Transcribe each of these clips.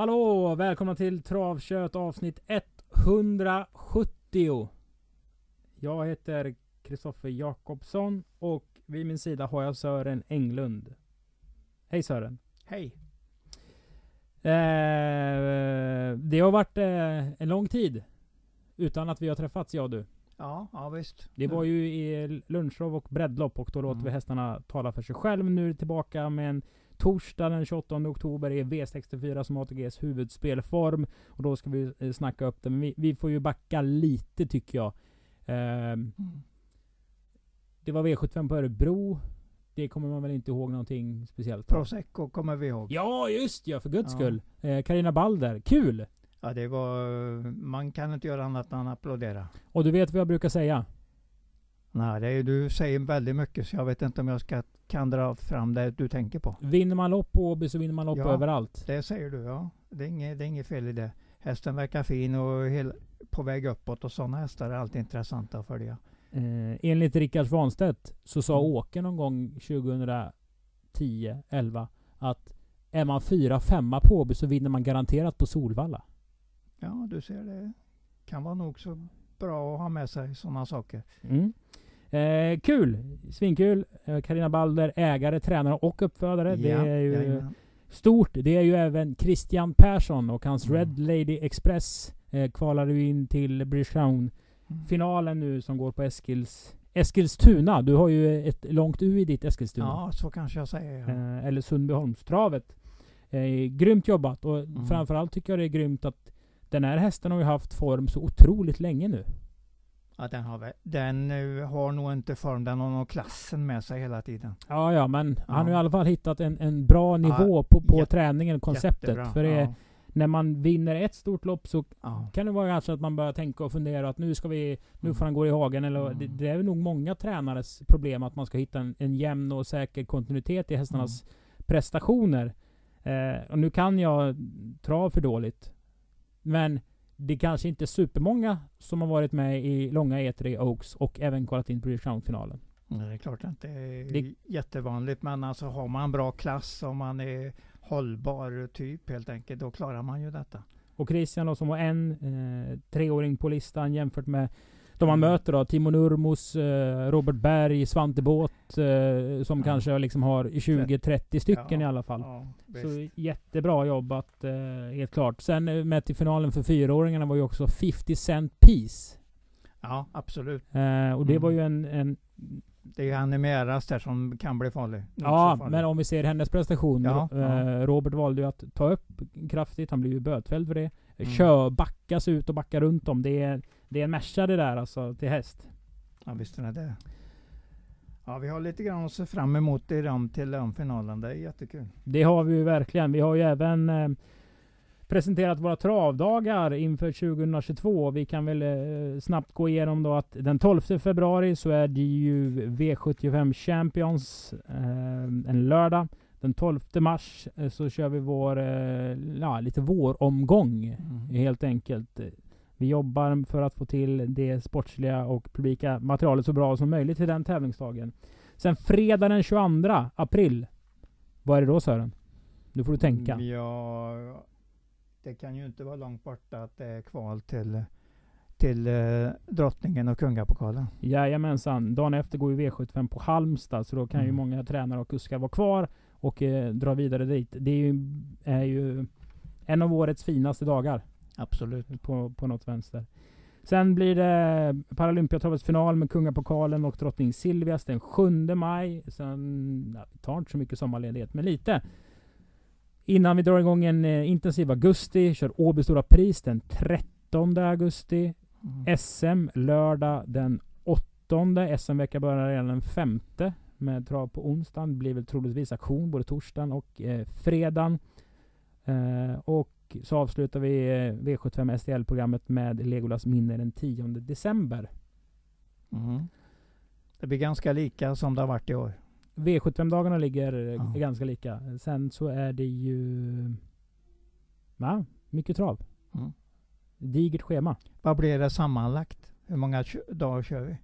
Hallå! Välkomna till Travkött avsnitt 170. Jag heter Kristoffer Jakobsson och vid min sida har jag Sören Englund. Hej Sören! Hej! Eh, det har varit eh, en lång tid utan att vi har träffats jag och du. Ja, ja visst. Det var ju i lunchrov och breddlopp och då låter Mm. vi hästarna tala för sig själv. Nu är det tillbaka med en torsdag den 28 oktober är V64 som ATGs huvudspelform. Och då ska vi eh, snacka upp det. Men vi, vi får ju backa lite tycker jag. Ehm, Mm. det var V75 på Örebro. Det kommer man väl inte ihåg någonting speciellt? Prosecco kommer vi ihåg. Ja, just ja, för guds Ja. skull. Eh, Carina Balder, kul! Ja, det var... Man kan inte göra annat än applådera. Och du vet vad jag brukar säga? Nej, det är, du säger väldigt mycket så jag vet inte om jag ska, kan dra fram det du tänker på. Vinner man lopp på Åby så vinner man lopp Ja. överallt. Det säger du, ja. Det är inget, det är inget fel i det. Hästen verkar fin och hel, på väg uppåt och sådana hästar är alltid intressanta att följa. Eh, enligt Rickard Svanstedt så sa Mm. Åke någon gång 2010, 11 att är man fyra, femma på Åby så vinner man garanterat på Solvalla. Ja, du ser det. Kan vara nog så bra att ha med sig sådana saker. Mm. Eh, kul! Svinkul! Eh, Carina Balder, ägare, tränare och uppfödare. det är ju jajamän. stort. Det är ju även Christian Persson och hans Mm. Red Lady Express eh, kvalade ju in till British Crown Mm. finalen nu som går på Eskils, Eskilstuna. Du har ju ett långt U i ditt Eskilstuna. Ja, så kanske jag säger. Ja. Eh, eller Sundbyholmstravet. Eh, grymt jobbat och Mm. framförallt tycker jag det är grymt att den här hästen har ju haft form så otroligt länge nu. Ja, den, har, den eh, har nog inte form, den har nog klassen med sig hela tiden. Ja, ja, men Ja. han har i alla fall hittat en, en bra nivå Ja, på, på jätte- träningen konceptet. Jättebra. För det, när man vinner ett stort lopp så kan det vara kanske att man börjar tänka och fundera att nu ska vi, nu Mm. får han gå i hagen. Eller, Mm. det, det är nog många tränares problem att man ska hitta en, en jämn och säker kontinuitet i hästarnas Mm. prestationer. Eh, och nu kan jag trav för dåligt. Men det kanske inte är supermånga som har varit med i långa E3 Oaks och även kollat in British Crown-finalen. Nej, Det är klart att det är Det- jättevanligt men alltså har man bra klass och man är hållbar typ helt enkelt då klarar man ju detta. Och Christian då, som har en eh, treåring på listan jämfört med de man Mm. möter då. Timo Nurmos, eh, Robert Berg, Svante Båth eh, som Ja. kanske liksom har 20-30 stycken Ja, i alla fall. Ja, Så jättebra jobbat, eh, helt klart. Sen med till finalen för fyraåringarna var ju också 50 Cent Piece. ja absolut. Och det Mm. var ju en, en Det är ju han Emeras där som kan bli farlig. Ja, farlig. men om vi ser hennes prestation. Ja, eh, ja. Robert valde ju att ta upp kraftigt. Han blev ju bötfälld för det. Mm. Kör, backas ut och backa runt om. Det är, det är en Merca det där alltså, till häst. Ja visst är det. Ja vi har lite grann att se fram emot i dem till den finalen. Det är jättekul. Det har vi ju verkligen. Vi har ju även eh, presenterat våra travdagar inför 2022. Vi kan väl eh, snabbt gå igenom då att den 12 februari så är det ju V75 Champions eh, en lördag. Den 12 mars eh, så kör vi vår, eh, ja, lite våromgång Mm. helt enkelt. Vi jobbar för att få till det sportsliga och publika materialet så bra som möjligt till den tävlingsdagen. Sen fredag den 22 april. Vad är det då Sören? Nu får du tänka. Mm, Ja, det kan ju inte vara långt borta att det är kval till, till eh, drottningen och kungapokalen. Jajamensan. Dagen efter går ju V75 på Halmstad. Så då kan ju Mm. många tränare och kuskar vara kvar och eh, dra vidare dit. Det är ju, är ju en av årets finaste dagar. Absolut. på, på något vänster. Sen blir det Paralympiatravets final med Kungapokalen och Drottning Silvias den 7 maj. Sen, ja, vi tar inte så mycket sommarledighet, men lite. Innan vi drar igång en eh, intensiv augusti, kör Åby Stora Pris den 13 augusti. Mm. SM lördag den 8 19. SM-vecka börjar redan den 5. Med trav på onsdagen. Blir väl troligtvis aktion både torsdagen och eh, fredagen. Eh, och så avslutar vi eh, V75 STL-programmet med Legolas minne den 10 december. Mm. Det blir ganska lika som det har varit i år. V75-dagarna ligger eh, Ja. ganska lika. Sen så är det ju... Ja, mycket trav. Mm. Digert schema. Vad blir det sammanlagt? Hur många dagar kör vi?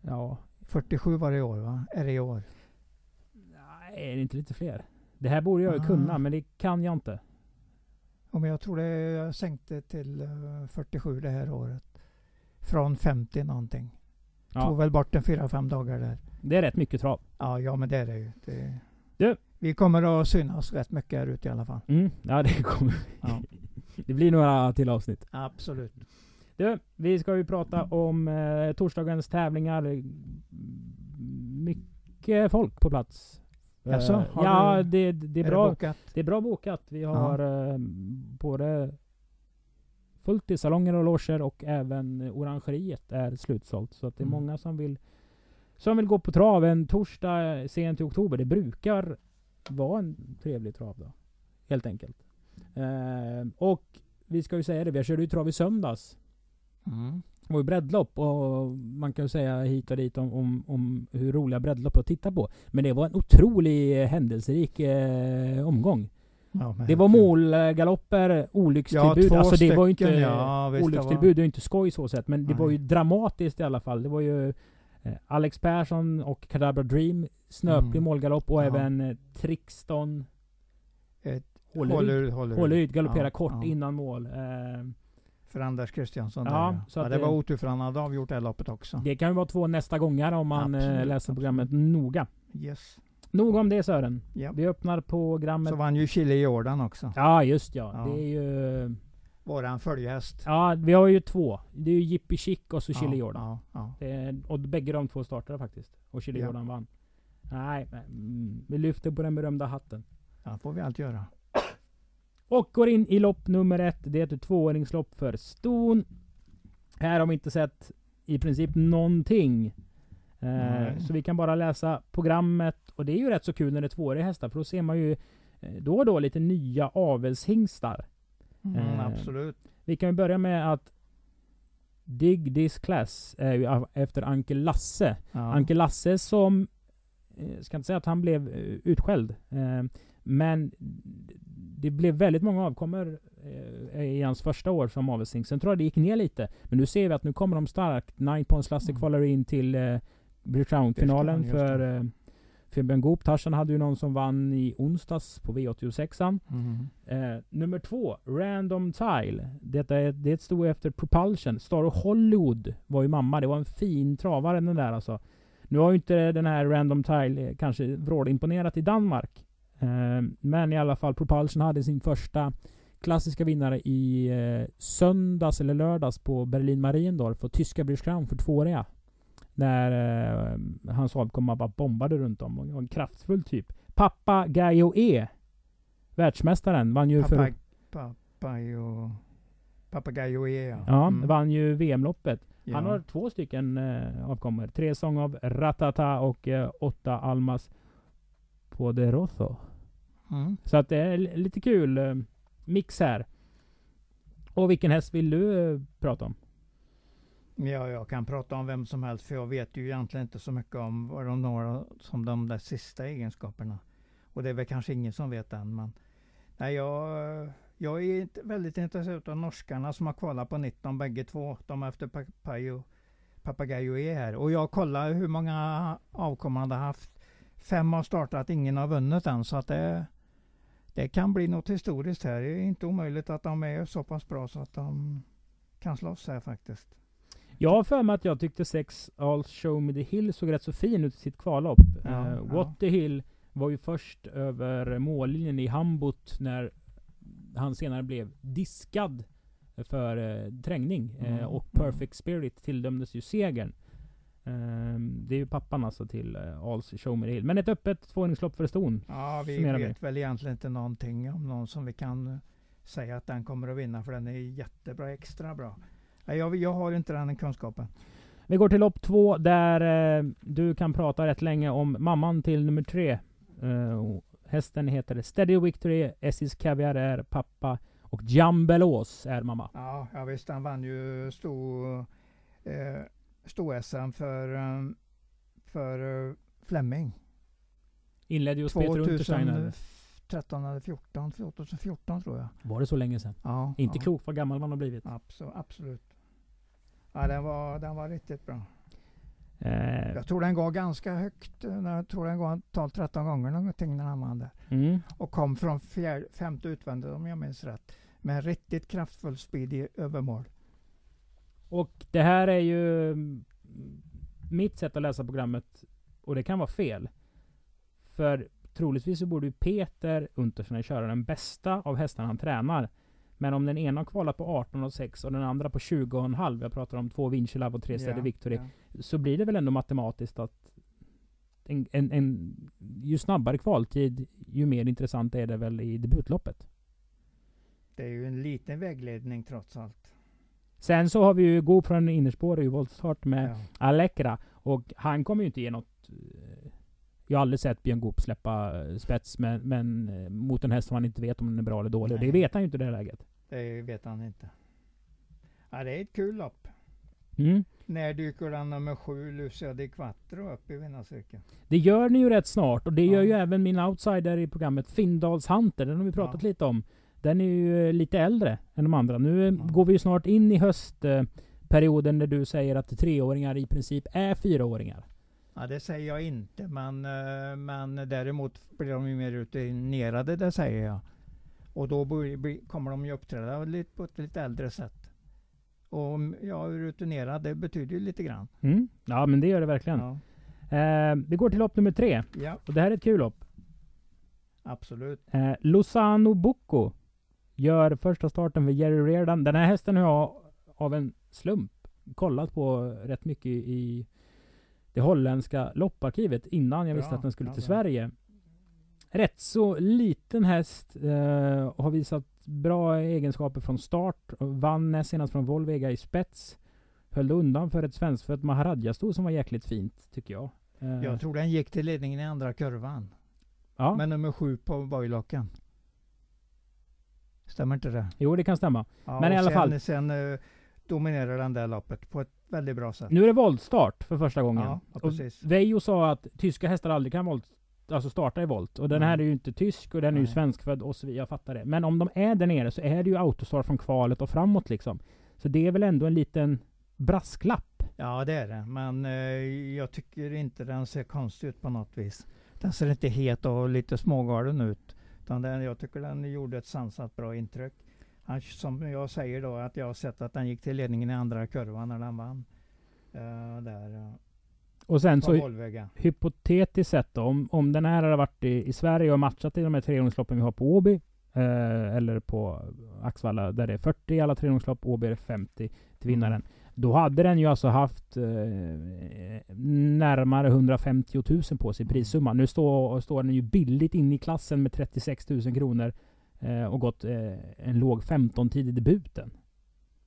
Ja, 47 var det i år va? Är det i år? nej, är det inte lite fler? Det här borde jag ju Ah. kunna, men det kan jag inte. Ja, men jag tror det jag sänkte till eh, 47 det här året. Från 50 någonting. Tog Ja, väl bort en 4-5 dagar där. det är rätt mycket trav. Ja, ja men det är det ju. Det... Du. Vi kommer att synas rätt mycket här ute i alla fall. Mm, ja, det kommer. Ja. Det blir några till avsnitt. Absolut. Du, vi ska ju prata om eh, torsdagens tävlingar. Mycket folk på plats. Jaså, Eh, ja, det, det är är bra. det bokat? Det är bra bokat. Vi har eh, både fullt i salonger och loger och även orangeriet är slutsålt. Så att det är Mm. många som vill som vill gå på trav en torsdag eh, sent i oktober. Det brukar vara en trevlig travdag. Helt enkelt. Eh, och vi ska ju säga det, vi körde ju trav i söndags. Mm. Det var ju breddlopp och man kan ju säga hit och dit om, om, om hur roliga breddlopp att titta på. Men det var en otrolig händelserik eh, omgång. Ja, Det var målgalopper, Ja, olyckstillbud. två alltså det var ju stycken, inte... ja, visst, det olyckstillbud är ju inte skoj så sett. Men det var ju dramatiskt i alla fall. Det var ju eh, Alex Persson och Kadabra Dream. Snöplig Mm. målgalopp och Ja. även eh, Trixton Håleryd. Galopperade Ja, kort ja. innan mål. Eh, För Anders Kristiansson Ja, där, ja. så ja, det var otur för han hade avgjort det loppet också. det kan ju vara två nästa gånger om man eh, Absolut, läser absolut. programmet noga. Yes. Nog om det Sören. Ja. Vi öppnar programmet. Så vann ju Chile Jordan också. Ja just ja. Ja. Det är ju... Våran följehäst. Ja vi har ju två. Det är ju Jippi Chic och så Chili ja, Jordan. Ja, är, och bägge de två startade faktiskt. Och Chili Ja. Jordan vann. Nej, men, mm, vi lyfter på den berömda hatten. ja, får vi allt göra. Och går in i lopp nummer ett. Det är ett tvååringslopp för ston. Här har vi inte sett i princip någonting. Eh, så vi kan bara läsa programmet. Och det är ju rätt så kul när det är tvååriga hästar. För då ser man ju eh, då och då lite nya avelshingstar. Mm, Eh, absolut. Vi kan ju börja med att Dig This Class är ju efter Ankel Lasse. Ja. Ankel Lasse som, eh, ska inte säga att han blev eh, utskälld, eh, men det blev väldigt många avkommor eh, i hans första år som avelshing. Sen tror jag det gick ner lite. Men nu ser vi att nu kommer de starkt. Nine Points Lasse Mm. kvalar in till eh, det. för, eh, för Ben Goop. Tarzan hade ju någon som vann i onsdags på V86an. Mm. Eh, nummer två, Random Tile. Detta är, det stod efter Propulsion. Star Hollywood var ju mamma. Det var en fin travare den där alltså. Nu har ju inte den här Random Tile eh, kanske vrålimponerat i Danmark. Eh, men i alla fall, Propulsion hade sin första klassiska vinnare i eh, söndags eller lördags på Berlin Mariendorf och tyska Crown för tvååriga. När eh, hans avkomma bara bombade runt om. Och en kraftfull typ. Pappa Gaio E. Världsmästaren vann ju för... Papa, papayo, Papagayo E, ja. Ja, Mm. vann ju VM-loppet. Ja. Han har två stycken eh, avkommor. Tre sång av Ratata och eh, åtta Almas Poderoso. Mm. Så att det är li- lite kul eh, mix här. Och vilken häst vill du eh, prata om? Ja, jag kan prata om vem som helst för jag vet ju egentligen inte så mycket om vad de når som de där sista egenskaperna. Och det är väl kanske ingen som vet än. Men nej, jag, jag är väldigt intresserad av norskarna som har kvalat på 19 bägge två. De är efter Papayo, Papagayo är här. Och jag kollar hur många har haft. Fem har startat, ingen har vunnit än. Så att det, det kan bli något historiskt här. Det är inte omöjligt att de är så pass bra så att de kan slåss här faktiskt. Jag har för mig att jag tyckte sex All Show Me The Hill såg rätt så fin ut i sitt kvallopp. Ja, eh, ja. What The Hill var ju först över mållinjen i Hambot när han senare blev diskad för eh, trängning. Eh, Mm, och mm. Perfect Spirit tilldömdes ju segern. Eh, det är ju pappan alltså till eh, All Show Me The Hill. Men ett öppet tvååringslopp för ston. Ja, vi vet väl egentligen inte någonting om någon som vi kan eh, säga att den kommer att vinna för den är jättebra, extra bra. Jag, jag har inte den kunskapen. Vi går till lopp två där eh, du kan prata rätt länge om mamman till nummer tre. Eh, hästen heter Steady Victory, Essis Caviar är pappa och Jambelos är mamma. Ja, ja visst, han vann ju stor, eh, stor SM för, um, för uh, Flemming. Inledde ju Peter Untersteiner. 2013 eller 14, 2014 tror jag. Var det så länge sedan? Ja. Inte ja. klokt vad gammal man har blivit. Absolut. absolut. Ja, den var, den var riktigt bra. Eh, Jag tror den går ganska högt. eh, Jag tror den går totalt 13 gånger någonting när han vann där. mm. Och kom från fjär, femte utvändigt om jag minns rätt. Med en riktigt kraftfull speed i övermål. Och det här är ju mitt sätt att läsa programmet. Och det kan vara fel. För troligtvis så borde ju Peter Untersen köra den bästa av hästarna han tränar. Men om den ena har kvalat på 18,6 och den andra på 20,5. Jag pratar om två Vincilab och tre Steady Victory. ja. Så blir det väl ändå matematiskt att en, en, en, ju snabbare kvaltid, ju mer intressant är det väl i debutloppet. Det är ju en liten vägledning trots allt. Sen så har vi ju Go från innerspår i voltstart med Ja. Alekra. Och han kommer ju inte ge något... eh, Jag har aldrig sett Björn Goop släppa eh, spets men, men eh, mot en häst som han inte vet om den är bra eller dålig. Och det Nej. vet han ju inte i det här läget. Det vet han inte. Ja, det är ett kul lopp. Mm. När dyker den nummer sju, Lucia di Quattro, upp i vinnarcirkeln? Det gör ni ju rätt snart och det gör Ja. ju även min outsider i programmet Findals Hunter. Den har vi pratat Ja. lite om. Den är ju eh, lite äldre än de andra. Nu eh, Ja. går vi ju snart in i höstperioden där du säger att treåringar i princip är fyraåringar. Ja, det säger jag inte, men, eh, men däremot blir de ju mer rutinerade, det säger jag. Och då blir- kommer de ju uppträda lite, på ett lite äldre sätt. Och jag är rutinerad, det betyder ju lite grann. Mm. Ja men det gör det verkligen. Ja, Eh, vi går till lopp nummer tre. ja Och det här är ett kul lopp. absolut. Eh, Lozano Bocco gör första starten för Jerry Reardon. Den här hästen har jag av en slump kollat på rätt mycket i det holländska lopparkivet innan jag visste Bra, att den skulle ja, till. Sverige. Rätt så liten häst. Eh, har visat bra egenskaper från start. Vann senast från Volvega i spets. Höll undan för ett svenskfött Maharaja-sto som var jäkligt fint, tycker jag. Eh, Jag tror den gick till ledningen i andra kurvan. ja. Med nummer sju på bojlocken. Stämmer inte det? Jo, det kan stämma. Ja, Men i alla sen, fall. Sen eh, dominerar den där loppet på ett väldigt bra sätt. Nu är det voltstart för första gången. Ja, ja, och. Veijo sa att tyska hästar aldrig kan volt, alltså starta i volt. Och den här är ju inte tysk och den är ju svenskfödd och så vidare. Jag fattar det. Men om de är där nere så är det ju autostart från kvalet och framåt liksom. Så det är väl ändå en liten brasklapp. Ja, det är det. Men eh, jag tycker inte den ser konstig ut på något vis. Den ser inte het och lite smågalen ut. Utan den, jag tycker den gjorde ett sansat bra intryck. Han, som jag säger då, att jag har sett att den gick till ledningen i andra kurvan när den vann. Uh, där uh, Och sen så Volvega. hypotetiskt sett då, om, om den här hade varit i, i Sverige och matchat i de här trehjulsloppen vi har på Åby. Eh, eller på Axvalla där det är 40 i alla trehjulslopp, Åby är det 50 till vinnaren. Mm. Då hade den ju alltså haft eh, närmare 150 000 på sig i Mm. prissumma. Nu står, står den ju billigt inne i klassen med 36 000 kronor. Eh, och gått eh, en låg 15-tid i debuten.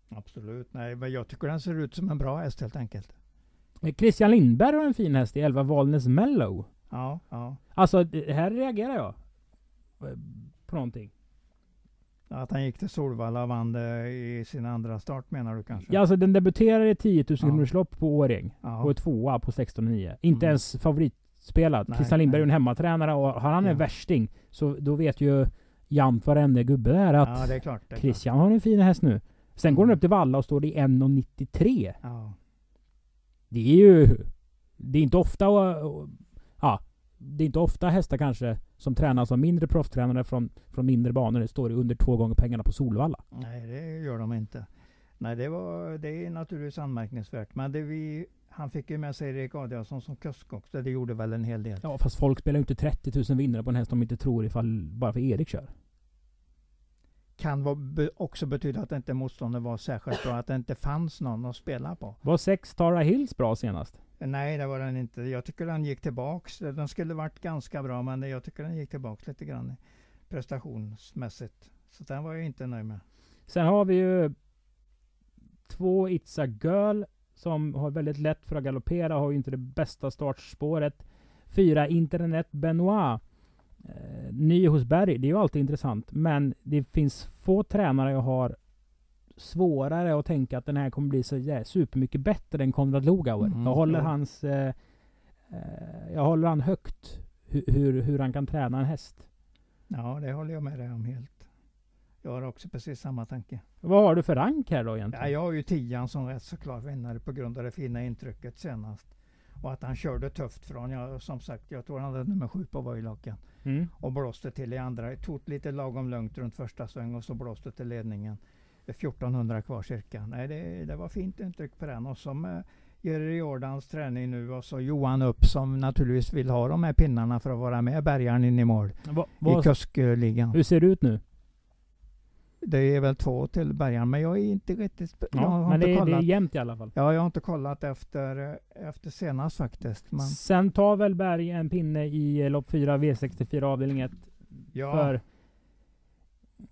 Absolut. Nej, men jag tycker den ser ut som en bra häst helt enkelt. Eh, Christian Lindberg har en fin häst i 11 Valnes Mellow. Ja, ja. Alltså, här reagerar jag. eh, På någonting. Att han gick till Solvalla och vann det i sin andra start menar du kanske? Ja, alltså den debuterar i 10 000 Ja. kronors lopp på Åring. Ja. Och är tvåa på 16,9. Inte Mm. ens favoritspelad. Nej, Christian Lindberg är en hemmatränare och har han en Ja. värsting så då vet ju jämt varenda gubbe där att ja, det är klart. Det är Christian har en fin häst nu. Sen går den Mm. upp till Valla och står i 1,93. Klart. Ja. Det är ju... Det är inte ofta... och- och- Ja. Det är inte ofta hästar kanske som tränas av mindre proffstränare från, från mindre banor står under två gånger pengarna på Solvalla. Nej, det gör de inte. Nej, det, var, det är naturligtvis anmärkningsvärt. Men det vi, han fick ju med sig Erik Adielsson som kusk också. Det gjorde väl en hel del. Ja, fast folk spelar ju inte 30 000 vinnare på en häst de inte tror ifall bara för Erik kör. Kan också betyda att inte motståndet var särskilt bra. Att det inte fanns någon att spela på. Var sex Tara Hills bra senast? Nej, det var den inte. Jag tycker den gick tillbaks. Den skulle varit ganska bra, men jag tycker den gick tillbaks lite grann prestationsmässigt. Så den var jag inte nöjd med. Sen har vi ju två It's a Girl som har väldigt lätt för att galoppera, har ju inte det bästa startspåret. Fyra Internet Benoit. Eh, ny hos Berg, det är ju alltid intressant. Men det finns få tränare jag har svårare att tänka att den här kommer bli så yeah, supermycket bättre än Konrad Lugauer. Mm, jag håller ja. hans... Eh, eh, jag håller han högt. Hur, hur, hur han kan träna en häst. Ja, det håller jag med dig om helt. Jag har också precis samma tanke. Vad har du för rank här då egentligen? Ja, jag har ju tian som rätt så klar vinnare på grund av det fina intrycket senast. Och att han körde tufft från, ja, som sagt, jag tror han hade nummer sju på Voilocken. Mm. Och blåste till i andra. Tog lite lagom lugnt runt första sväng och så blåste till ledningen. Det är 1400 kvar cirka. Nej, det, det var fint intryck på den. Och som eh, Jerry Jordans träning nu och så Johan upp som naturligtvis vill ha de här pinnarna för att vara med bärgaren in i mål Va, i vad, kuskligan. hur ser det ut nu? Det är väl två till bärgaren men jag är inte riktigt... Ja, har men inte det, är- det kollat. är jämnt i alla fall. Ja, jag har inte kollat efter, efter senast faktiskt. Men Sen tar väl Berg en pinne i lopp 4 V64 avdelning 1. ja, För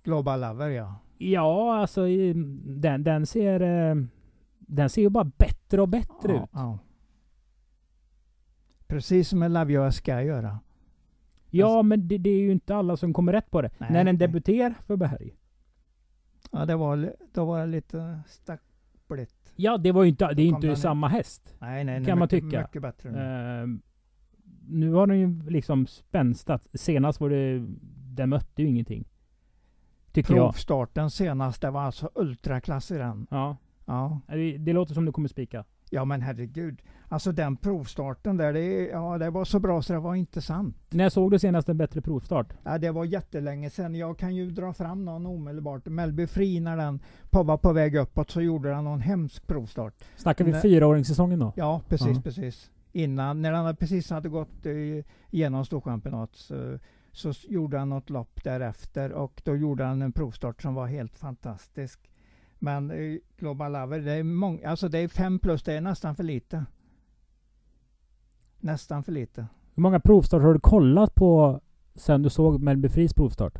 Global Lover ja. Ja, alltså den, den ser eh, den ser ju bara bättre och bättre ja, ut. ja. Precis som en You ska göra. Ja, men det, det är ju inte alla som kommer rätt på det. Nej, När den debuterar för Berg. Ja, det var, då var det lite stappligt. Ja, det var ju inte, det är inte samma häst. Nej, nej. Kan man tycka. Mycket bättre nu. Eh, nu har den ju liksom spänstat. Senast var det, den mötte ju ingenting. Tycker jag. Provstarten senast, det var alltså ultraklass i den. Ja, Ja. det, det låter som du kommer spika. ja, men herregud. Alltså den provstarten där, det, ja, det var så bra så det var inte sant. När såg du senast en bättre provstart? Ja, det var jättelänge sedan. Jag kan ju dra fram någon omedelbart. Melby Free när den var på väg uppåt så gjorde den någon hemsk provstart. Snackar vi fyraåringssäsongen då? Ja, precis, Ja. precis. Innan, när han precis hade gått eh, igenom Storchampionat så, gjorde han något lopp därefter och då gjorde han en provstart som var helt fantastisk. Men eh, Global Lover, det är, mång, alltså det är fem plus, det är nästan för lite. Nästan för lite. Hur många provstarter har du kollat på sen du såg Melby Fries provstart?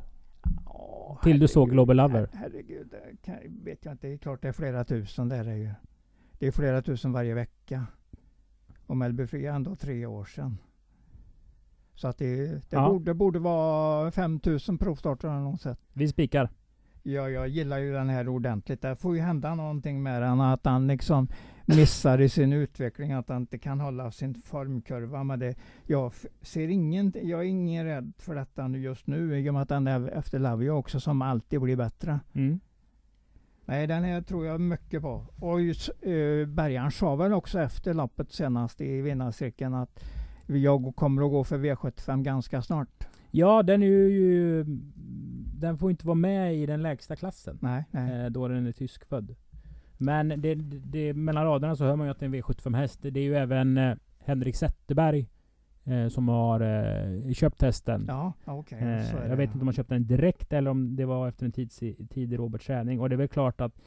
Åh, Till du såg Global Lover? her- Herregud, det kan, vet jag inte. Det är klart det är flera tusen där är ju. Det är flera tusen varje vecka. Och Melby Free är ändå tre år sedan. Så att det, det, Ja. borde, borde vara 5000 provstarter eller något sätt. Vi spikar. Ja, jag gillar ju den här ordentligt. Det får ju hända någonting med den. Att han liksom missar i sin utveckling. Att han inte kan hålla sin formkurva. Men det, jag ser ingen, jag är ingen rädd för detta just nu. I och med att den är efter Lavio också som alltid blir bättre. Mm. Nej, den här tror jag mycket på. Och just, uh, Bergaren sa väl också efter loppet senast i vinnarcirkeln att jag kommer att gå för V75 ganska snart. Ja, den är ju. Den får inte vara med i den lägsta klassen. Nej, nej. Eh, då den är tyskfödd. Men det, det, mellan raderna så hör man ju att det är en V75 häst. Det är ju även eh, Henrik Zetterberg eh, som har köpt hästen. Ja, är jag vet inte om han köpte den direkt eller om det var efter en tids, tid i Roberts träning. Och det är väl klart att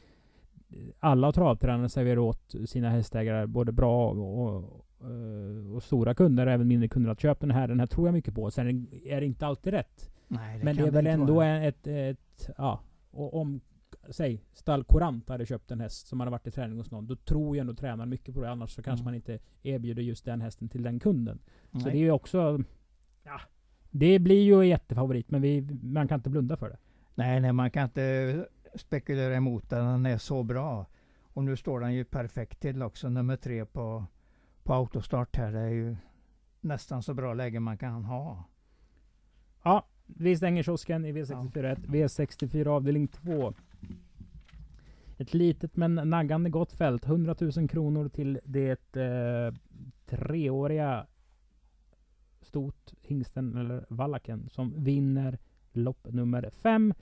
alla travtränare serverar åt sina hästägare både bra och, och, eh, och stora kunder, även mindre kunder, att köpa den här. Den här tror jag mycket på. Sen är det inte alltid rätt. Nej, Men det är väl ändå vara. ett, ett, ja, och om, säg, Stall Courant hade köpt en häst som hade varit i träning hos någon, då tror ju ändå tränaren mycket på det. Annars så kanske Mm. man inte erbjuder just den hästen till den kunden. Så Nej. det är ju också, ja, det blir ju jättefavorit, men vi, man kan inte blunda för det. nej, nej, man kan inte spekulera emot den. Den är så bra. Och nu står den ju perfekt till också, nummer tre på, på autostart här. Det är ju nästan så bra läge man kan ha. Ja, vi stänger kiosken i V64 1. V64 avdelning 2. Ett litet men naggande gott fält. 100 000 kronor till det eh, treåriga stot hingsten eller vallaken som vinner lopp nummer 5.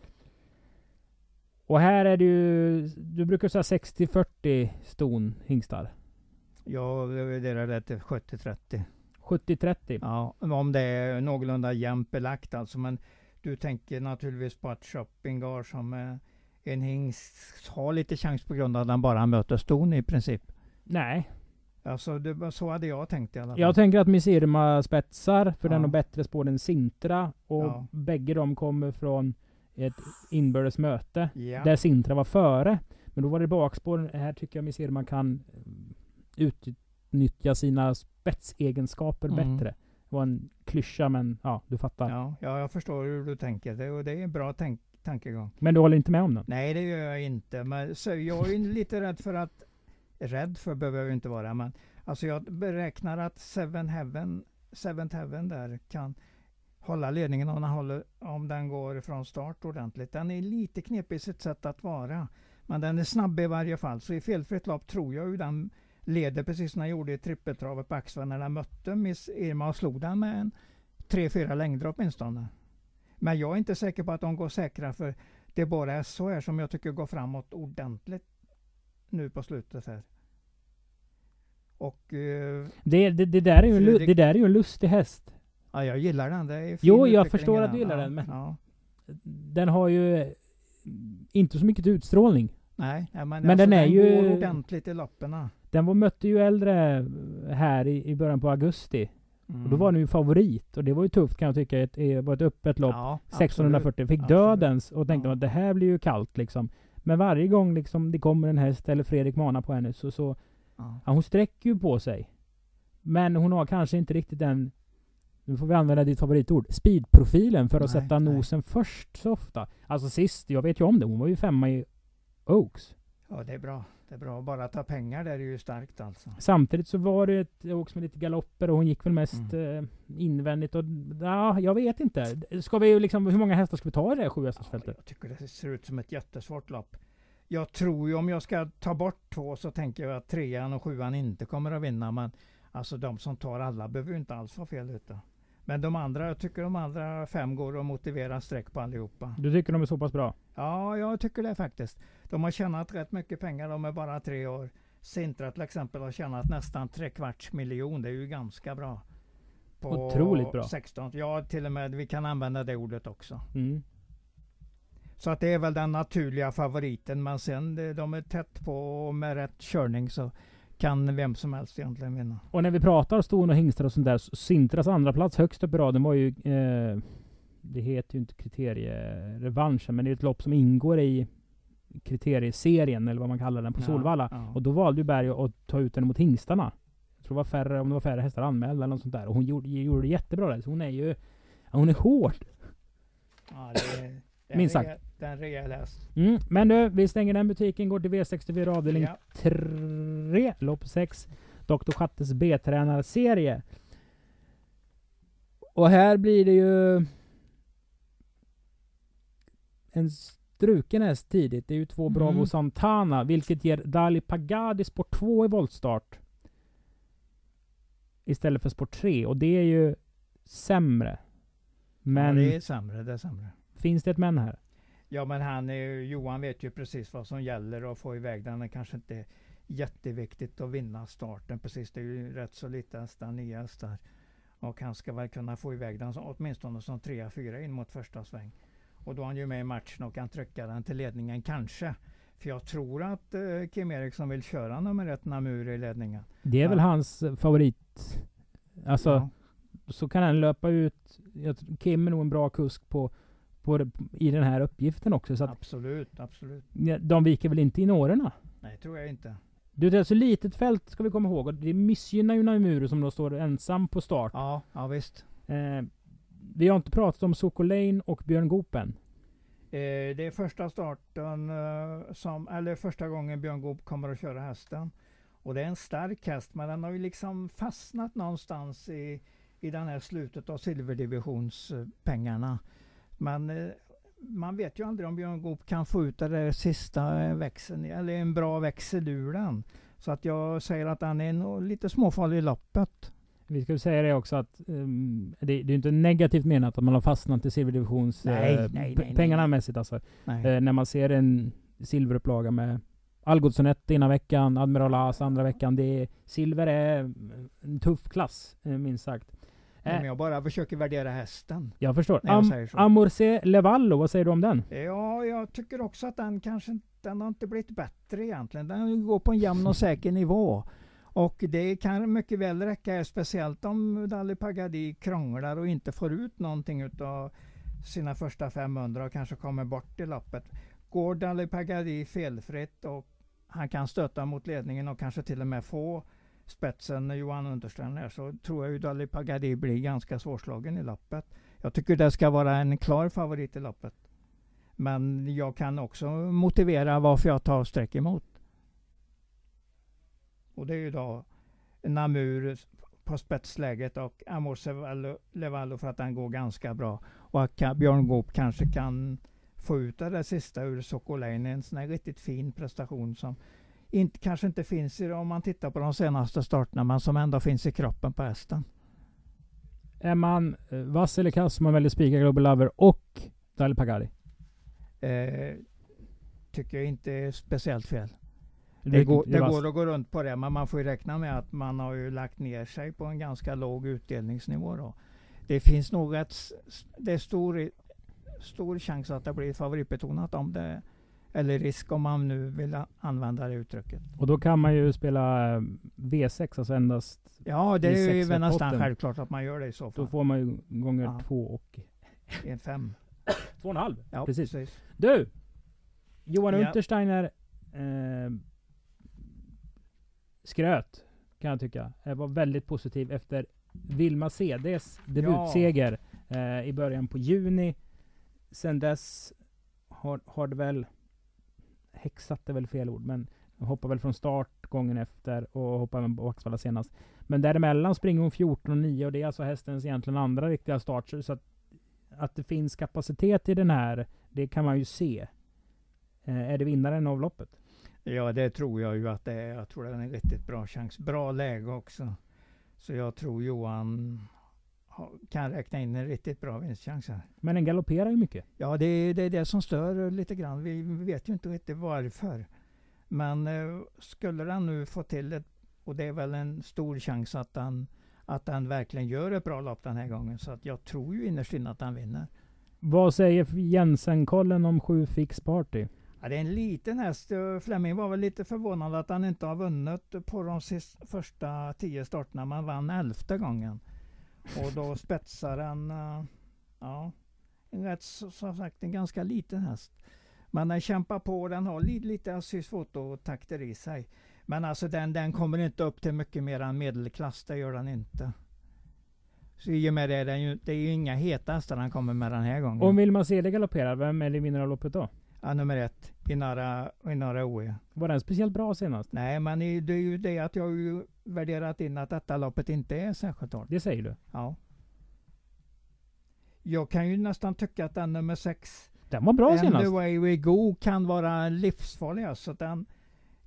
Och här är det ju, du brukar säga 60-40 ston hingstar. Jag värderar det till 70-30. 70-30. Ja, om det är någorlunda jämnt belagt alltså. Men du tänker naturligtvis på att Shoppingar som eh, en hingst har lite chans på grund av att den bara möter ston i princip. Nej, Alltså det, så hade jag tänkt i alla fall. Jag tänker att Miss Irma spetsar, för den Ja. har bättre spår än Sintra. Och Ja. bägge de kommer från ett inbördes möte. ja. Där Sintra var före. Men då var det bakspår. Här tycker jag Miss Irma kan utnyttja sina spetsegenskaper Mm. bättre. Det var en klyscha men ja, du fattar. Ja, ja, jag förstår hur du tänker. Det, och det är en bra tänk, tankegång. Men du håller inte med om den? Nej, det gör jag inte. Men så jag är lite rädd för att... Rädd för behöver jag inte vara, men alltså jag beräknar att Seven Heaven, Seventh Heaven där kan hålla ledningen om den, håller, om den går från start ordentligt. Den är lite knepig i sitt sätt att vara. Men den är snabb i varje fall. Så i felfritt lopp tror jag ju den leder precis som den gjorde i trippeltravet på Axvall när den mötte Miss Irma och slog den med en 3-4 längder åtminstone. Men jag är inte säker på att de går säkra för det är bara SHR som jag tycker går framåt ordentligt nu på slutet här. Och eh, Det, det, det, där är ju det där är ju en lustig häst. ja, jag gillar den. Det är Jo, jag förstår att du gillar den, men- Ja. Den har ju inte så mycket utstrålning. Nej, nej, men, Men alltså, den är ju- går ordentligt i lapparna. Den var, mötte ju äldre här i, i början på augusti. Mm. Och då var den ju favorit. Och det var ju tufft kan jag tycka. Ett, det var ett öppet lopp. Ja, 1640. Fick Absolut. dödens och tänkte Ja. att det här blir ju kallt liksom. Men varje gång liksom det kommer en häst eller Fredrik manar på henne så, så Ja. hon sträcker ju på sig. Men hon har kanske inte riktigt den, nu får vi använda ditt favoritord, speedprofilen för att Nej, sätta nej. nosen först så ofta. Alltså sist, jag vet ju om det, hon var ju femma i Oaks. ja, det är bra. Det är bra. Bara att ta pengar där är ju starkt alltså. Samtidigt så var det ett Oaks med lite galopper och hon gick väl mest Mm. eh, invändigt och ja, jag vet inte. Ska vi ju liksom, hur många hästar ska vi ta i det här sju Ja, jag tycker det ser ut som ett jättesvårt lopp. Jag tror ju om jag ska ta bort två så tänker jag att trean och sjuan inte kommer att vinna. Men alltså de som tar alla behöver ju inte alls vara fel ute. Men de andra, jag tycker de andra fem går att motivera streck på allihopa. Du tycker de är så pass bra? Ja, jag tycker det faktiskt. De har tjänat rätt mycket pengar, de är bara tre år. Sintra till exempel har tjänat nästan tre kvarts miljon. Det är ju ganska bra. På Otroligt bra. 16. Ja, till och med vi kan använda det ordet också. Mm. Så att det är väl den naturliga favoriten. Men sen de är tätt på med rätt körning så kan vem som helst egentligen vinna. Och när vi pratar ston och hingstar och sånt där, så Sintras andra plats högst upp i raden var ju... Eh, det heter ju inte kriterierevanschen, men det är ett lopp som ingår i kriterieserien, eller vad man kallar den, på Ja, Solvalla. ja. Och då valde ju Berg att ta ut den mot hingstarna. Jag tror det var färre, om det var färre hästar anmälda eller något sånt där. Och hon gjorde, gjorde det jättebra där. Så hon är ju... Hon är hård. Ja, det det Minst sagt. Rejäl- Det är en rejäl häst. Mm. Men du, vi stänger den butiken, går till V64 avdelning Ja. 3, lopp 6. Dr. Schattes B-tränarserie. Och här blir det ju en struken häst tidigt. Det är ju två Bravo Mm. Santana, vilket ger Dali Pagadi sport 2 i voltstart. Istället för sport 3. Och det är ju sämre. Men Ja, det är sämre, det är sämre. finns det ett men här? Ja men han Johan vet ju precis vad som gäller och få iväg den. Det kanske inte är jätteviktigt att vinna starten precis. Det är ju rätt så lite hästar, nya hästar. Och han ska väl kunna få iväg den åtminstone som trea, fyra in mot första sväng. Och då är han ju med i matchen och kan trycka den till ledningen kanske. För jag tror att eh, Kim Eriksson vill köra nummer ett Namur i ledningen. Det är väl Ja. hans favorit. Alltså, Ja. så kan han löpa ut. Kim är nog en bra kusk på, på, i den här uppgiften också. Så att, absolut, absolut. de viker väl inte in årorna? Nej, tror jag inte. Du, det är så litet fält ska vi komma ihåg. Och det missgynnar ju Naimuru som då står ensam på start. Ja, ja visst. Eh, vi har inte pratat om Sokolane och Björn Goop än. Eh, det är första starten, eh, som, eller första gången Björn Goop kommer att köra hästen. Och det är en stark häst, men den har ju liksom fastnat någonstans i, i den här slutet av silverdivisionspengarna. Men eh, man vet ju aldrig om Björn Goop kan få ut den där sista eh, växeln, eller en bra växel ur den. Så att jag säger att han är nog lite småfarlig i loppet. Vi ju säga det också att ehm, det, det är inte negativt menat att man har fastnat i silverdivisions Nej, eh, nej, nej, pengarna nej. mässigt alltså. Nej. Eh, när man ser en silverupplaga med Algotsson 1 ena veckan, Admiral As andra veckan. Det är, silver är en tuff klass, eh, minst sagt. Men Eh, jag bara försöker värdera hästen. jag förstår. när jag Am, säger så. Amorce Levallo, vad säger du om den? Ja, jag tycker också att den kanske inte- den har inte blivit bättre egentligen. Den går på en jämn och säker nivå. Och det kan mycket väl räcka, speciellt om Dali Pagadi krånglar och inte får ut någonting utav sina första 500 och kanske kommer bort i loppet. Går Dali Pagadi felfritt och han kan stöta mot ledningen och kanske till och med få spetsen Johan Unterstrand här så tror jag ju Dali Pagadi blir ganska svårslagen i loppet. Jag tycker det ska vara en klar favorit i loppet. Men jag kan också motivera varför jag tar streck emot. Och det är ju då Namur på spetsläget och Amor Levallo för att den går ganska bra. Och att Björn Goop kanske kan få ut det där sista ur Sokolein. En sån här riktigt fin prestation som inte, kanske inte finns i, om man tittar på de senaste starterna, men som ändå finns i kroppen på hästen. Är man eh, vass eller kass om man väljer Spika Global Lover och Dali Pagari? Eh, tycker jag inte är speciellt fel. Det, går, det går att gå runt på det, men man får ju räkna med att man har ju lagt ner sig på en ganska låg utdelningsnivå. Då. Det finns nog ett, det är stor, stor chans att det blir favoritbetonat om det eller risk om man nu vill använda det uttrycket. Och då kan man ju spela eh, V6, alltså endast Ja, det är ju nästan självklart att man gör det i så fall. Då får man ju gånger ja. två och... En fem. Två och en halv? Ja, precis. precis. Du! Johan ja. Untersteiner eh, skröt, kan jag tycka. Jag var väldigt positiv efter Vilma CDs debutseger ja. eh, i början på juni. Sen dess har, har det väl häxat är väl fel ord, men hoppar väl från start gången efter och hoppar även på Axvalla senast. Men däremellan springer hon 14 och 9 och det är alltså hästens egentligen andra riktiga start. Så att, att det finns kapacitet i den här, det kan man ju se. Eh, är det vinnaren av loppet? Ja, det tror jag ju att det är. Jag tror det är en riktigt bra chans. Bra läge också. Så jag tror Johan kan räkna in en riktigt bra vinstchans. Men den galopperar ju mycket. Ja, det är, det är det som stör lite grann. Vi vet ju inte riktigt varför. Men eh, skulle den nu få till det, och det är väl en stor chans att den, att den verkligen gör ett bra lopp den här gången. Så att jag tror ju innerst inne att den vinner. Vad säger Jensen-kollen om sju Fix Party? Ja, det är en liten häst. Flemming var väl lite förvånad att han inte har vunnit på de sista, första tio starterna. Man vann elfte gången. Och då spetsar den, uh, ja, en rätt som sagt en ganska liten häst. Men den kämpar på, den har lite, lite Assis-fototakter i sig. Men alltså den, den kommer inte upp till mycket mer än medelklass, det gör den inte. Så i och med det, är det, ju, det är ju inga heta hästar han kommer med den här gången. Om vill man se det galoppera, vem är det vinner av loppet då? Ja, nummer ett, Inara, Inara OE. Var den speciellt bra senast? Nej, men det är ju det att jag ju värderat in att detta loppet inte är särskilt hårt. Det säger du? Ja. Jag kan ju nästan tycka att den nummer sex, den var bra And senast. the way we go, kan vara livsfarlig. Alltså den,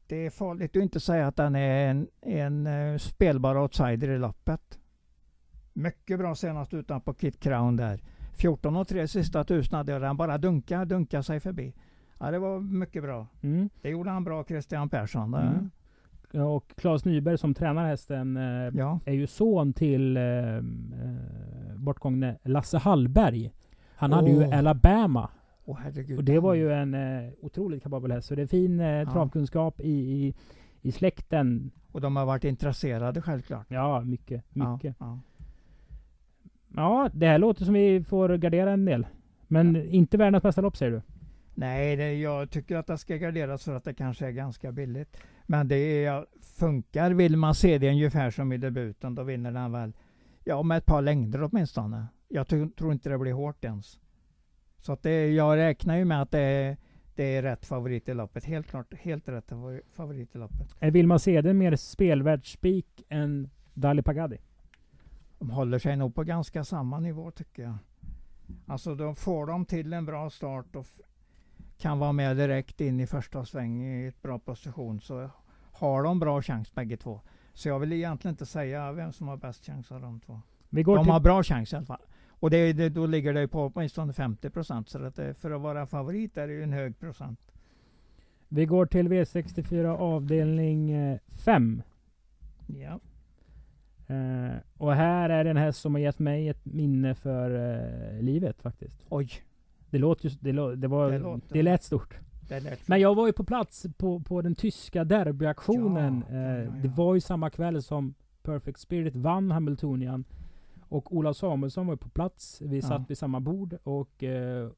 det är farligt att inte säga att den är en, en uh, spelbar outsider i loppet. Mycket bra senast utanpå Kit Crown där. 14 och 3 sista tusen hade den bara dunka, dunka sig förbi. Ja, det var mycket bra. Mm. Det gjorde han bra, Christian Persson. Mm. Och Claes Nyberg som tränar hästen eh, ja. är ju son till eh, eh, bortgångne Lasse Hallberg. Han oh. hade ju Alabama. Oh, och det var ju en eh, otroligt kapabel häst. Så det är fin eh, ja. travkunskap i, i, i släkten. Och de har varit intresserade självklart. Ja, mycket. mycket. Ja, ja. det här låter som vi får gardera en del. Men inte världens bästa lopp säger du? Nej, det, jag tycker att det ska garderas för att det kanske är ganska billigt. Men det är, funkar, vill man se det ungefär som i debuten, då vinner den väl ja, med ett par längder åtminstone. Jag tror inte det blir hårt ens. Så att det, jag räknar ju med att det är, det är rätt favorit i loppet. Helt klart, helt rätt favorit i loppet. Är Vilma Cede mer spelvärd spik än Dali Pagadi? De håller sig nog på ganska samma nivå tycker jag. Alltså då får de till en bra start och kan vara med direkt in i första sväng i ett bra position så har de bra chans bägge två. Så jag vill egentligen inte säga vem som har bäst chans av de två. de har bra chans i alla fall. Och det, det, då ligger det på åtminstone 50 procent. Så att det, för att vara favorit är det ju en hög procent. Vi går till V64 avdelning 5. Eh, ja. Uh, och här är det en häst som har gett mig ett minne för uh, livet faktiskt. Oj. Det låter ju, det, lå, det var, det, låter, det lät stort. Det lät Men jag var ju på plats på, på den tyska derbyaktionen. Ja, ja, ja, det var ju samma kväll som Perfect Spirit vann Hamiltonian. Och Ola Samuelsson var ju på plats. Vi satt vid samma bord och eh,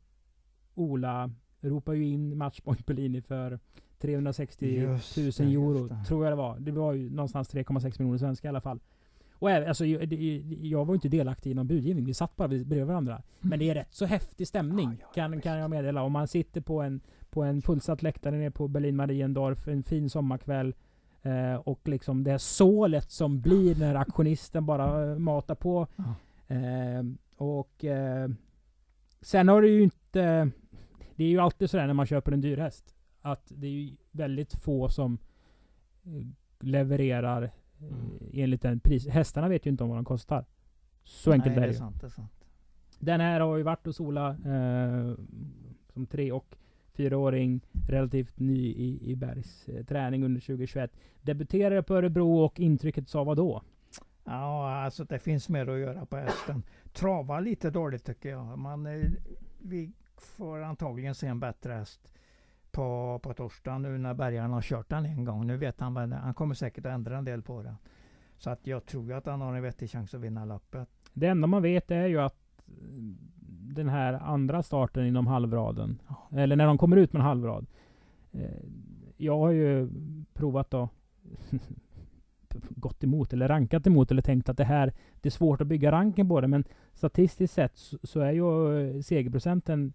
Ola ropade ju in matchpoint Bellini för 360 000 Just det, euro, just tror jag det var. Det var ju någonstans 3,6 miljoner svenska i alla fall. Och även, alltså, jag, jag var inte delaktig i någon budgivning. Vi satt bara vid- bredvid varandra. Men det är rätt så häftig stämning, Ja, ja, kan, visst. kan jag meddela. Om man sitter på en, på en fullsatt läktare nere på Berlin Mariendorf, en fin sommarkväll. Eh, och liksom det här sålet som blir när aktionisten bara eh, matar på. Eh, och eh, sen har det ju inte... Det är ju alltid sådär när man köper en dyr häst. Att det är ju väldigt få som eh, levererar Mm. enligt den pris. Hästarna vet ju inte om vad de kostar. Så enkelt Nej, är det det är ju. sant. Det är sant. Den här har ju varit hos Ola eh, som tre och fyraåring. Relativt ny i, i Bergs eh, träning under 2021. Debuterade på Örebro och intrycket sa vad då? Ja, alltså det finns mer att göra på hästen. Trava lite dåligt tycker jag. Man, eh, vi får antagligen se en bättre häst på, på torsdag nu när Bergaren har kört den en gång. Nu vet han väl, han kommer säkert att ändra en del på den. Så att jag tror att han har en vettig chans att vinna loppet. Det enda man vet är ju att den här andra starten inom halvraden, eller när de kommer ut med en halvrad. Eh, jag har ju provat då gått emot eller rankat emot eller tänkt att det här det är svårt att bygga ranken på det men statistiskt sett så, så är ju segerprocenten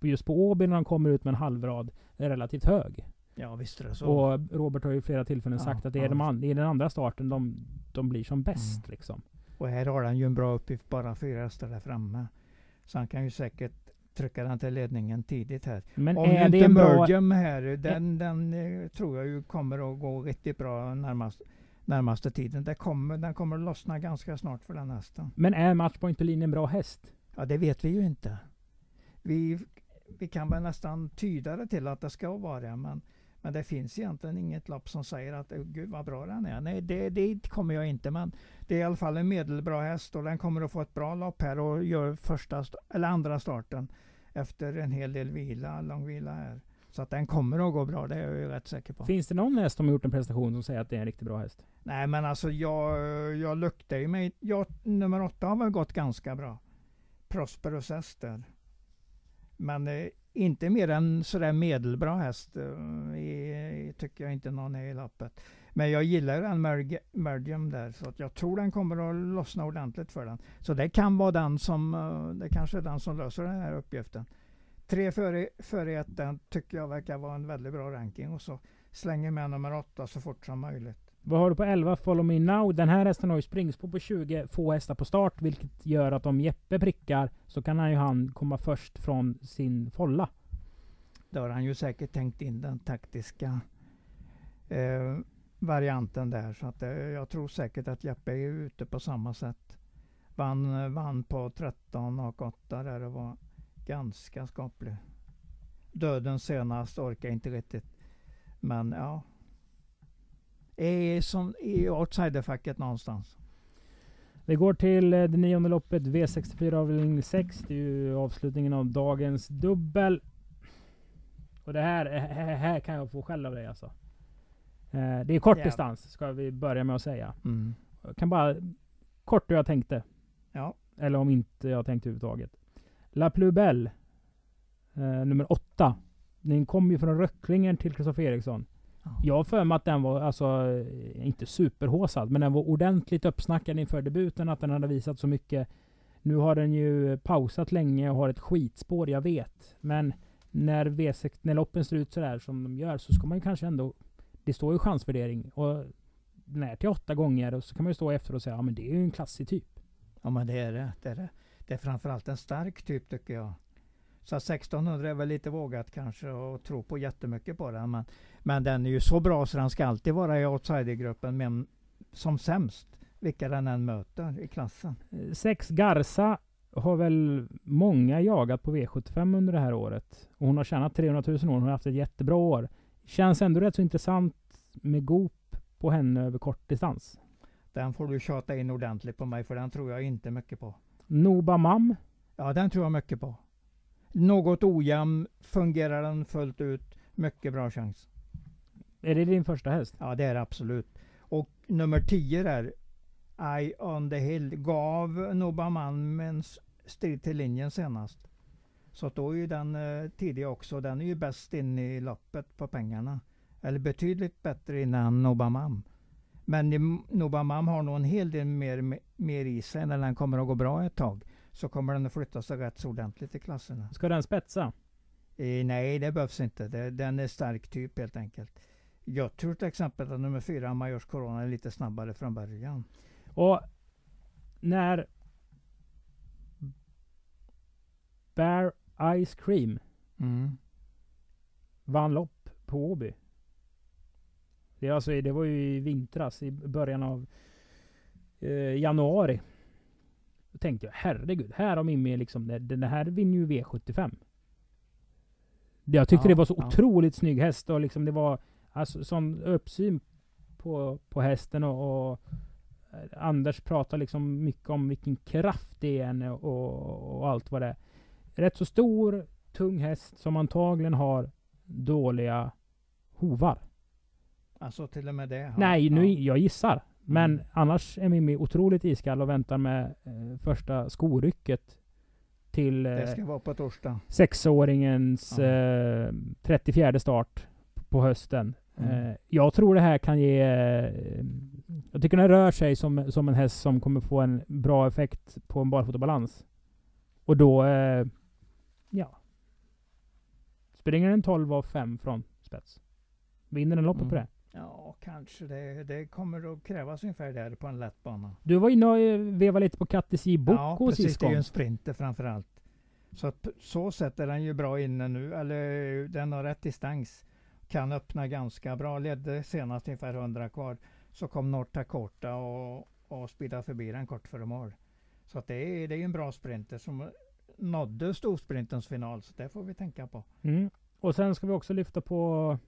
just på Åby när de kommer ut med en halvrad relativt hög. Ja visst är det så. Och Robert har ju flera tillfällen Ja, sagt att det är, ja, de an, det är den andra starten de, de blir som bäst. Mm. Liksom. Och här har han ju en bra uppgift, bara fyra hästar där framme. Så han kan ju säkert trycka den till ledningen tidigt här. Men Om är det inte en bra... Mergium här, den, den eh, tror jag ju kommer att gå riktigt bra närmast, närmaste tiden. Det kommer, den kommer att lossna ganska snart för den hästen. Men är Matchpoint Berlin en bra häst? Ja, det vet vi ju inte. Vi, vi kan väl nästan tyda det till att det ska vara det, men, men det finns egentligen inget lopp som säger att gud vad bra den är. Nej, det, det kommer jag inte, men det är i alla fall en medelbra häst och den kommer att få ett bra lopp här och gör första st- eller andra starten efter en hel del vila, lång vila här. Så att den kommer att gå bra, det är jag ju rätt säker på. Finns det någon häst som har gjort en prestation som säger att det är en riktigt bra häst? Nej men alltså jag, jag luktar ju mig. Jag, nummer åtta har väl gått ganska bra. Prosperous Ester. Men eh, inte mer än sådär medelbra häst eh, i, tycker jag inte någon är i lappet. Men jag gillar den Merg- Mergium där så att jag tror den kommer att lossna ordentligt för den. Så det kan vara den som, eh, det kanske är den som löser den här uppgiften. Tre före, före ett, den tycker jag verkar vara en väldigt bra ranking och så slänger med nummer åtta så fort som möjligt. Vad har du på 11? Follow Me Now. Den här hästen har ju springspår på 20, få hästar på start, vilket gör att om Jeppe prickar så kan han ju han komma först från sin folla. Då har han ju säkert tänkt in den taktiska eh, varianten där. Så att, eh, jag tror säkert att Jeppe är ute på samma sätt. Vann, eh, vann på 13 och 8 där och var ganska skaplig. Döden senast orkar inte riktigt. Men ja. Är som i outsiderfacket någonstans. Vi går till eh, det nionde loppet, V64 avdelning 6. Det är ju avslutningen av dagens dubbel. Och det här, eh, här, kan jag få skäll av dig alltså. Eh, Det är kort Ja. distans, ska vi börja med att säga. Mm. Jag kan bara kort hur jag tänkte. Ja. Eller om inte jag tänkte överhuvudtaget. La eh, nummer åtta. Den kom ju från Röcklingen till Kristoffer Eriksson. Jag har för mig att den var, alltså, eh, inte superhåsad, men den var ordentligt uppsnackad inför debuten, att den hade visat så mycket. Nu har den ju pausat länge och har ett skitspår, jag vet. Men när, V6, när loppen ser ut sådär som de gör, så ska man ju kanske ändå... Det står ju chansvärdering. Och den är till åtta gånger, och så kan man ju stå efter och säga ja men det är ju en klassig typ. Ja men det är det. Det är, det. Det är framförallt en stark typ tycker jag. Så att 1600 är väl lite vågat kanske och tro på jättemycket på den. Men, men den är ju så bra så den ska alltid vara i outsidergruppen men som sämst. Vilka den än möter i klassen. Eh, Sex Garza har väl många jagat på V75 under det här året. Och hon har tjänat 300 000 år. Hon har haft ett jättebra år. Känns ändå rätt så intressant med Goop på henne över kort distans. Den får du tjata in ordentligt på mig för den tror jag inte mycket på. Noba Mam. Ja den tror jag mycket på. Något ojämn, fungerar den fullt ut, mycket bra chans. Är det din första häst? Ja det är det absolut. Och nummer 10 där, Eye on the Hill, gav Nobaman en s- strid till linjen senast. Så då är ju den eh, tidig också. Den är ju bäst in i loppet på pengarna. Eller betydligt bättre innan Nobamam. Men Nobamam har nog en hel del mer, mer i sig när den kommer att gå bra ett tag. Så kommer den att flytta sig rätt så ordentligt i klasserna. Ska den spetsa? Eh, nej, det behövs inte. Det, den är stark typ helt enkelt. Jag tror till exempel att nummer fyra, Majors Corona, är lite snabbare från början. Och när Bear Ice Cream mm. vann lopp på Åby. Det, alltså, det var ju i vintras, i början av eh, januari. Då tänkte jag, herregud, här har Mimmi liksom, den här vinner ju V75. Jag tyckte ja, det var så ja. otroligt snygg häst och liksom det var alltså sån uppsyn på, på hästen och, och Anders pratar liksom mycket om vilken kraft det är och, och allt vad det är. Rätt så stor, tung häst som antagligen har dåliga hovar. Alltså till och med det? Har, Nej, nu, ja. jag gissar. Men mm. annars är Mimmi otroligt iskall och väntar med eh, första skorycket till eh, ska vara på torsdag. sexåringens eh, 34 start på hösten. Mm. Eh, jag tror det här kan ge... Eh, jag tycker den rör sig som, som en häst som kommer få en bra effekt på en barfotabalans. Och då... Eh, ja. Springer den 12 av 5 från spets. Vinner den loppet mm. på det? Ja, kanske. Det, det kommer att krävas ungefär där på en lätt bana. Du var inne och eh, vevade lite på Kattis Boko ja, precis, sist det är ju en sprinter framförallt. Så att så sätt är den ju bra inne nu, eller den har rätt distans. Kan öppna ganska bra, ledde senast ungefär 100 kvar. Så kom North Dakota och, och speedade förbi den kort före mål. Så att det är, det är en bra sprinter som nådde storsprintens final, så det får vi tänka på. Mm. Och sen ska vi också lyfta på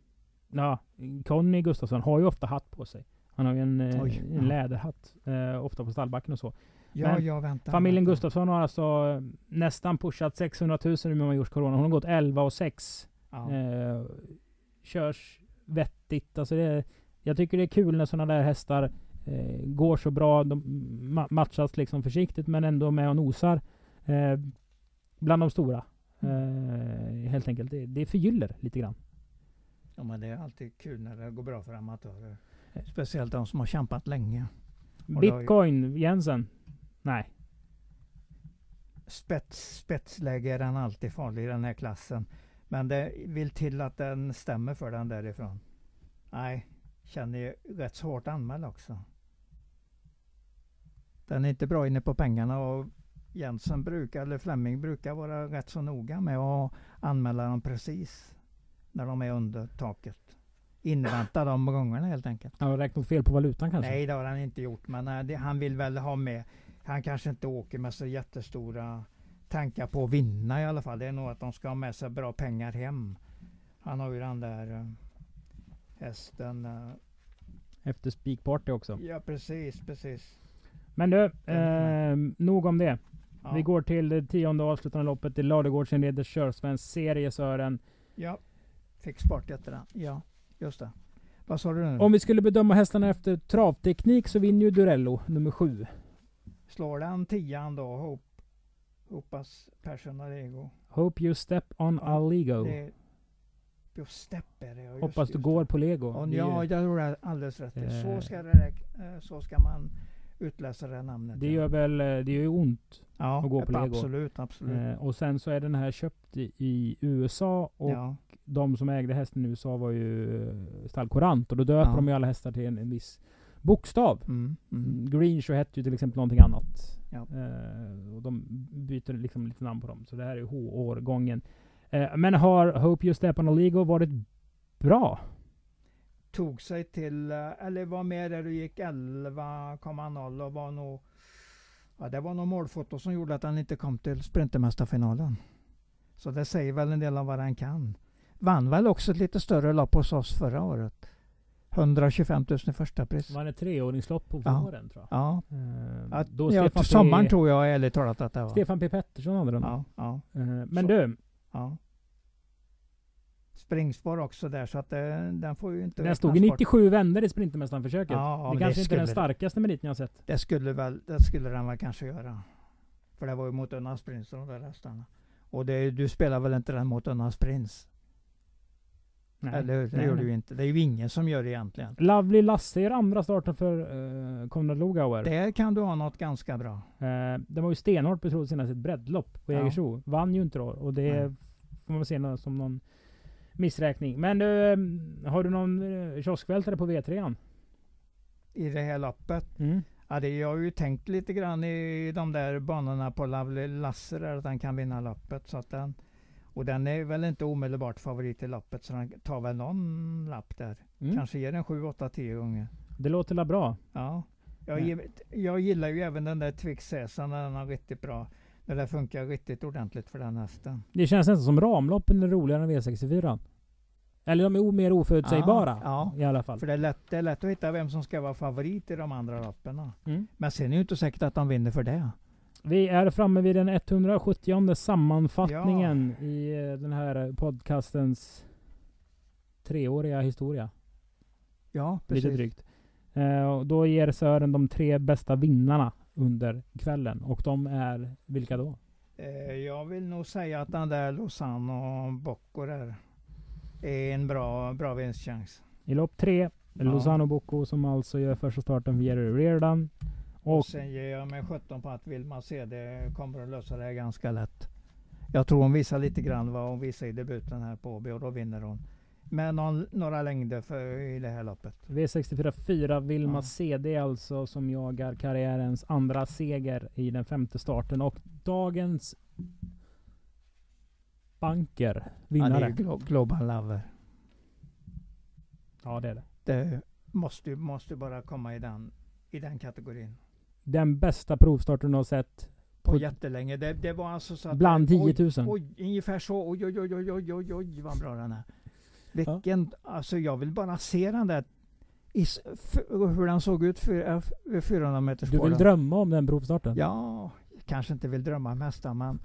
Ja, Conny Gustafsson har ju ofta hatt på sig. Han har ju en, eh, Oj, en ja. läderhatt, eh, ofta på stallbacken och så. Ja, Men jag väntar. Familjen väntar. Gustafsson har alltså nästan pushat 600 000 med Majors Corona. Hon har gått 11 och 6. Ja. Eh, körs vettigt. Alltså det, jag tycker det är kul när sådana där hästar eh, går så bra. De ma matchas liksom försiktigt men ändå med och nosar. Eh, bland de stora. Mm. Eh, helt enkelt. Det, det förgyller lite grann. Ja, men det är alltid kul när det går bra för amatörer. Speciellt de som har kämpat länge. Bitcoin, ju... Jensen? Nej. Spets, spetsläge är den alltid farlig i den här klassen. Men det vill till att den stämmer för den därifrån. Nej, känner ju rätt så hårt anmäld också. Den är inte bra inne på pengarna och Jensen brukar, eller Flemming brukar vara rätt så noga med att anmäla dem precis när de är under taket. Invänta de gångerna helt enkelt. Han har räknat fel på valutan kanske? Nej, det har han inte gjort. Men äh, det, han vill väl ha med. Han kanske inte åker med så jättestora tankar på att vinna i alla fall. Det är nog att de ska ha med sig bra pengar hem. Han har ju den där äh, hästen. Äh, Efter Speak också? Ja, precis, precis. Men du, eh, nog om det. Ja. Vi går till det tionde avslutande loppet i Ladugårdsinredes körsvensk serie Sören. Ja. Fick Sport heter den. Ja, just det. Vad sa du nu? Om vi skulle bedöma hästarna efter travteknik så vinner ju Durello nummer sju. Slår den tian då, Hope, Hopas Personalego? Hope you step on ja, a Lego. Det, step är det. Just, Hoppas du går på Lego. Ja, jag tror det alldeles rätt. Eh. Så, ska det, eh, så ska man utläsa det namnet. Det gör väl, eh, det gör ju ont ja, att gå på Lego. Absolut, absolut. Eh, och sen så är den här köpt i, i USA och ja. de som ägde hästen i USA var ju eh, Stall Courant och då döper ja. de ju alla hästar till en, en viss bokstav. Mm, mm. Greenshow hette ju till exempel någonting annat. Ja. Eh, och de byter liksom lite namn på dem. Så det här är H-årgången. Eh, men har Hope You Step on a Lego varit bra? Tog sig till, eh, eller var med där du gick 11,0 och var nog Ja, det var nog målfoto som gjorde att han inte kom till Sprintermästarfinalen. Så det säger väl en del om vad han kan. Vann väl också ett lite större lopp hos oss förra året. 125 000 i första pris. Var det treåringslopp på våren tror jag? Ja. Uh, då ja, till sommaren P... tror jag ärligt talat att det var. Stefan P Pettersson hade den. Ja, ja. Uh, men Så. du. Ja springspår också där så att det, eh, den får ju inte Den stod i 97 vändor i Sprintermästarförsöket. Ja, det kanske det inte är den starkaste meriten jag sett. Det skulle väl, det skulle den väl kanske göra. För det var ju mot Unnas Prins de där hästarna. Och det, du spelar väl inte den mot Unnas Prins? Nej, Eller hur? Det nej, gör nej. du inte. Det är ju ingen som gör det egentligen. Lovely Lasse är andra starten för uh, Konrad Lugauer. Där kan du ha något ganska bra. Uh, det var ju stenhårt betrodd senast ett breddlopp på ja. Jägersro. Vann ju inte då. Och det nej. får man se som någon missräkning. Men uh, har du någon uh, kioskvältare på V3? I det här loppet? Mm. Ja, det, jag har ju tänkt lite grann i de där banorna på Lovely där att han kan vinna loppet. Så att den, och den är väl inte omedelbart favorit i loppet så den tar väl någon lapp där. Mm. Kanske ger den 7, 8, 10 gånger. Det låter la bra. Ja. Jag, ja. jag gillar ju även den där Twix Cäsar när den har riktigt bra. Det funkar riktigt ordentligt för den hästen. Det känns nästan som ramloppen är roligare än V64. Eller de är mer oförutsägbara ja, ja, i alla fall. För det är, lätt, det är lätt att hitta vem som ska vara favorit i de andra loppen. Mm. Men sen är det ju inte säkert att de vinner för det. Vi är framme vid den 170 sammanfattningen ja. i eh, den här podcastens treåriga historia. Ja, precis. Lite drygt. Eh, då ger Sören de tre bästa vinnarna under kvällen. Och de är vilka då? Eh, jag vill nog säga att den där Lausanne och Bocco där är en bra, bra vinstchans. I lopp tre, ja. Lozano Bocco som alltså gör första starten för Jerry Reardon. Och, och sen ger jag mig 17 på att se det kommer att lösa det ganska lätt. Jag tror hon visar lite grann vad hon visar i debuten här på Åby och då vinner hon. Med någon, några längder för, i det här loppet. V64 4 Vilma ja. CD alltså som jagar karriärens andra seger i den femte starten och dagens banker vinnare. Ja, det är Glo Global Lover. Ja det är det. Det måste, måste bara komma i den, i den kategorin den bästa provstarten du har sett? På, på jättelänge. Det, det var alltså så att... Bland 10 000? Oj, oj, ungefär så. Oj, oj, oj, oj, oj, oj, oj, vad bra den är. Vilken... Ja. Alltså jag vill bara se den där i, hur den såg ut för, för 400 meters Du vill drömma om den provstarten? Ja, kanske inte vill drömma mest men,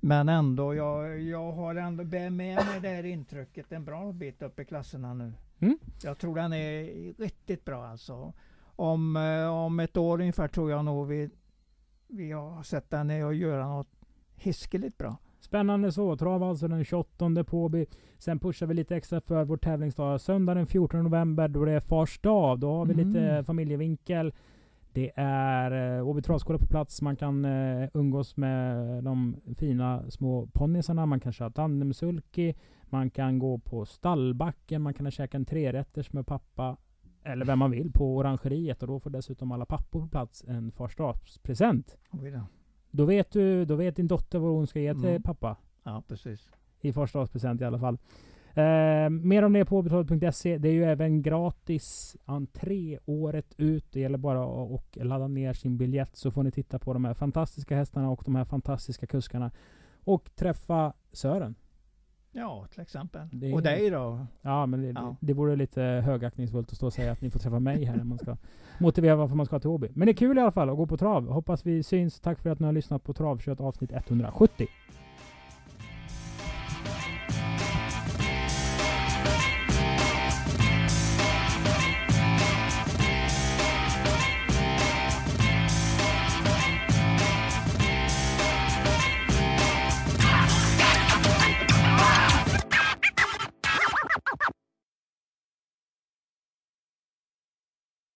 men ändå. Jag, jag har ändå med mig det här intrycket en bra bit upp i klasserna nu. Mm. Jag tror den är riktigt bra alltså om, eh, om ett år ungefär tror jag nog vi, vi har sett och göra något hiskeligt bra. Spännande så. Trav alltså den 28 på Sen pushar vi lite extra för vår tävlingsdag. Söndag den 14 november då det är fars dag. Då har vi mm. lite familjevinkel. Det är eh, Åby travskola på plats. Man kan uh, umgås med de fina små ponnysarna. Man kan köra tandemsulky. Man kan gå på stallbacken. Man kan käka en trerätters med pappa eller vem man vill, på orangeriet och då får dessutom alla pappor på plats en farsdagspresent. Då vet du, då vet din dotter vad hon ska ge till mm. pappa. Ja, precis. I farsdagspresent i alla fall. Eh, mer om det på betalt.se. Det är ju även gratis entré året ut. Det gäller bara att ladda ner sin biljett så får ni titta på de här fantastiska hästarna och de här fantastiska kuskarna. Och träffa Sören. Ja, till exempel. Det, och dig då? Ja, men det, ja. det vore lite högaktningsfullt att stå och säga att ni får träffa mig här när man ska motivera varför man ska till Åby. Men det är kul i alla fall att gå på trav. Hoppas vi syns. Tack för att ni har lyssnat på Travkött avsnitt 170.